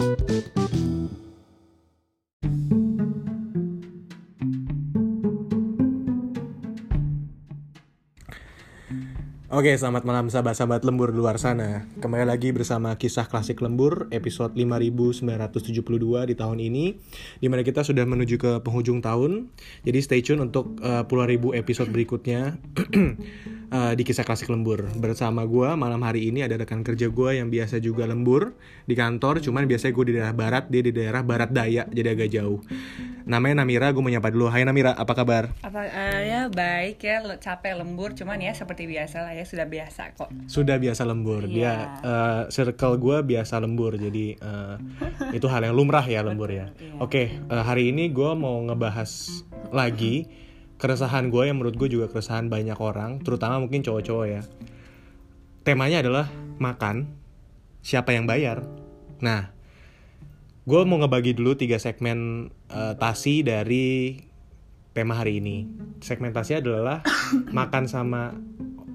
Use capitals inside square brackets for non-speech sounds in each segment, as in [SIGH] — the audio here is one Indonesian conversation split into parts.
Oke, selamat malam sahabat-sahabat lembur luar sana. Kembali lagi bersama kisah klasik lembur episode 5972 di tahun ini Di mana kita sudah menuju ke penghujung tahun Jadi stay tune untuk uh, puluhan ribu episode berikutnya [CLEARS THROAT] uh, di kisah klasik lembur Bersama gue malam hari ini ada rekan kerja gue yang biasa juga lembur di kantor Cuman biasanya gue di daerah barat, dia di daerah barat daya jadi agak jauh Namanya Namira, gue menyapa dulu Hai Namira, apa kabar? Apa eh, ya baik ya capek lembur cuman ya seperti biasa lah ya sudah biasa kok. sudah biasa lembur dia Iya. eh, circle gue biasa lembur jadi eh, itu hal yang lumrah ya lembur ya iya. oke eh, hari ini gue mau ngebahas lagi keresahan gue yang menurut gue juga keresahan banyak orang terutama mungkin cowok-cowok ya. Temanya adalah makan siapa yang bayar? Nah gue mau ngebagi dulu tiga segmen eh, tasi dari tema hari ini. Segmentasinya adalah makan sama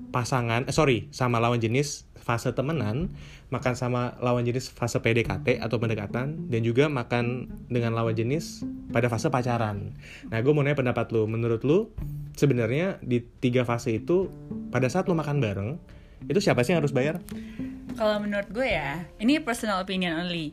pasangan eh, sorry sama lawan jenis fase temenan makan sama lawan jenis fase PDKT atau pendekatan dan juga makan dengan lawan jenis pada fase pacaran nah gue mau nanya pendapat lu menurut lu sebenarnya di tiga fase itu pada saat lu makan bareng itu siapa sih yang harus bayar Kalau menurut gue ya, ini personal opinion only.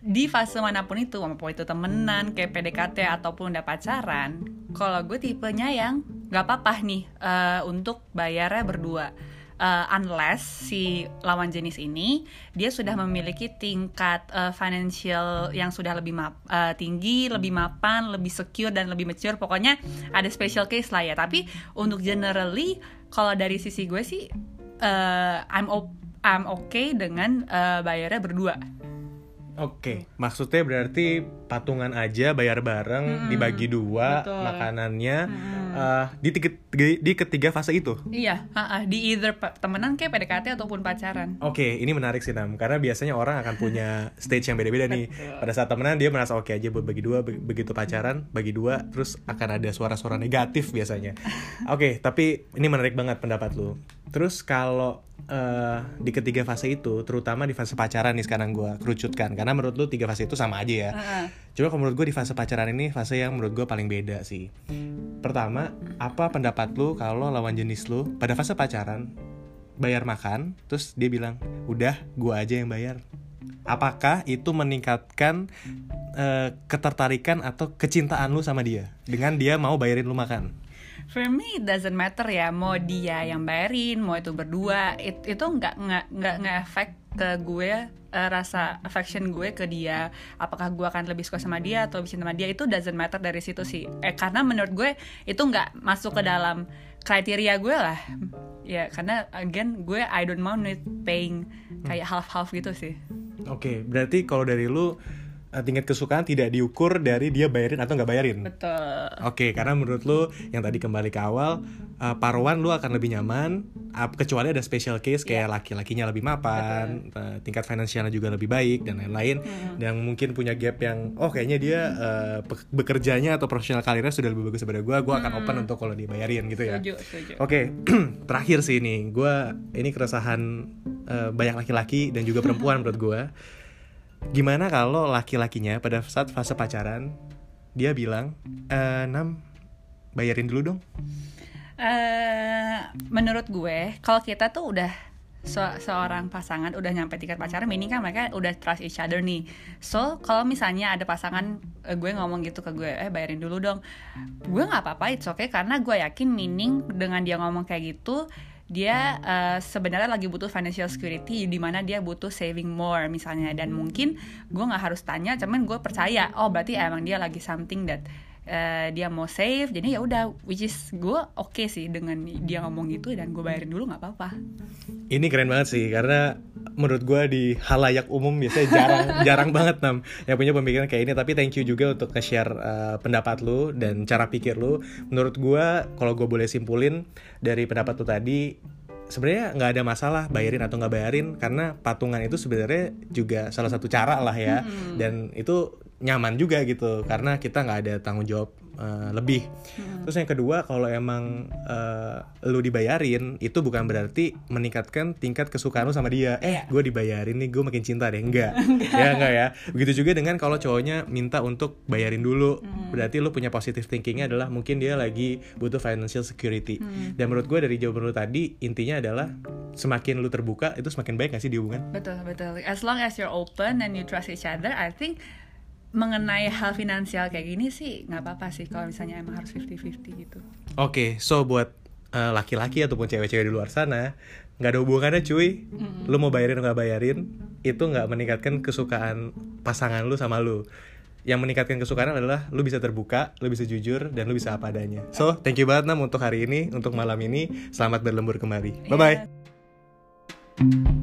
Di fase mana pun itu, mau itu temenan, kayak PDKT ataupun udah pacaran, kalau gue tipenya yang nggak apa-apa nih eh, untuk bayarnya berdua. Eh, unless si lawan jenis ini dia sudah memiliki tingkat eh, financial yang sudah lebih map- eh, tinggi, lebih mapan, lebih secure dan lebih mature. Pokoknya ada special case lah ya. Tapi untuk generally kalau dari sisi gue sih eh, I'm op- I'm okay dengan eh, bayarnya berdua. Oke, maksudnya berarti patungan aja bayar bareng, dibagi dua betul. makanannya eh, di, tiga, di ketiga fase itu. Iya, ha-ha, di either temenan kayak PDKT ataupun pacaran. Oke, ini menarik sih Nam, karena biasanya orang akan punya [LAUGHS] stage yang beda-beda nih. Pada saat temenan dia merasa oke aja buat bagi dua, be- begitu pacaran bagi dua, terus akan ada suara-suara negatif biasanya. [LAUGHS] Oke, tapi ini menarik banget pendapat lu. Terus kalau eh, di ketiga fase itu, terutama di fase pacaran nih sekarang gua kerucutkan, karena menurut lu tiga fase itu sama aja ya. Ha-ha. Cuma kalau menurut gue di fase pacaran ini fase yang menurut gue paling beda sih. Pertama, apa pendapat lu kalau lawan jenis lu pada fase pacaran bayar makan, terus dia bilang, udah gua aja yang bayar. Apakah itu meningkatkan eh, ketertarikan atau kecintaan lu sama dia dengan dia mau bayarin lu makan? For me it doesn't matter ya mau dia yang bayarin, mau itu berdua, it- itu nggak nggak nggak nge-efek ke gue eh, rasa affection gue ke dia. Apakah gue akan lebih suka sama dia atau lebih cinta sama dia itu doesn't matter dari situ sih. Eh karena menurut gue itu nggak masuk ke dalam kriteria gue lah. Ya karena again gue I don't mind paying kayak half half gitu sih. Oke, berarti kalau dari lu tingkat kesukaan tidak diukur dari dia bayarin atau nggak bayarin? Betul. Oke, karena menurut lu yang tadi kembali ke awal, uh, paruan lu akan lebih nyaman, uh, kecuali ada special case kayak laki-lakinya lebih mapan, uh, tingkat finansialnya juga lebih baik dan lain-lain, dan mungkin punya gap yang, oh kayaknya dia uh, bekerjanya atau profesional karirnya sudah lebih bagus daripada gua, gua akan open untuk kalau dibayarin gitu ya. Setuju, setuju. Oke, [CLEARS THROAT] terakhir sih ini, gua ini keresahan uh, banyak laki-laki dan juga perempuan menurut gua. Gimana kalau laki-lakinya pada saat fase pacaran dia bilang, e, Nam, bayarin dulu dong. eh menurut gue, kalau kita tuh udah se- seorang pasangan udah nyampe tingkat pacaran, meaning kan mereka udah trust each other nih. So kalau misalnya ada pasangan eh, gue ngomong gitu ke gue, eh bayarin dulu dong, gue nggak apa-apa, it's okay karena gue yakin meaning dengan dia ngomong kayak gitu dia eh, sebenarnya lagi butuh financial security di mana dia butuh saving more misalnya. Dan mungkin gue nggak harus tanya cuman gue percaya oh berarti emang dia lagi something that eh, dia mau save. Jadi ya udah which is gue oke sih dengan dia ngomong gitu dan gue bayarin dulu nggak apa-apa. Ini keren banget sih karena menurut gua di halayak umum biasanya jarang [LAUGHS] jarang banget nam yang punya pemikiran kayak ini. Tapi thank you juga untuk nge-share uh, pendapat lu dan cara pikir lu. Menurut gua kalau gue boleh simpulin dari pendapat lu tadi sebenarnya nggak ada masalah bayarin atau nggak bayarin karena patungan itu sebenarnya juga salah satu cara lah ya dan itu nyaman juga gitu karena kita nggak ada tanggung jawab uh, lebih. Terus yang kedua kalau emang uh, lu dibayarin itu bukan berarti meningkatkan tingkat kesukaan lu sama dia. Eh, gue dibayarin nih, gue makin cinta deh. [LAUGHS] Enggak. ya enggak ya. Begitu juga dengan kalau cowoknya minta untuk bayarin dulu. Berarti lu punya positive thinkingnya adalah mungkin dia lagi butuh financial security. Dan menurut gue dari jawaban lu tadi intinya adalah semakin lu terbuka itu semakin baik gak sih di hubungan? Betul, betul. As long as you're open and you trust each other, I think mengenai hal finansial kayak gini sih nggak apa-apa sih kalau misalnya emang harus 50-50 gitu. Oke, so buat uh, laki-laki ataupun cewek-cewek di luar sana nggak ada hubungannya cuy. Lu mau bayarin atau nggak bayarin itu nggak meningkatkan kesukaan pasangan lu sama lu. Yang meningkatkan kesukaan adalah lu bisa terbuka, lu bisa jujur, dan lu bisa apa adanya. So, thank you banget Nam untuk hari ini, untuk malam ini. Selamat berlembur kembali. Bye-bye. Iya.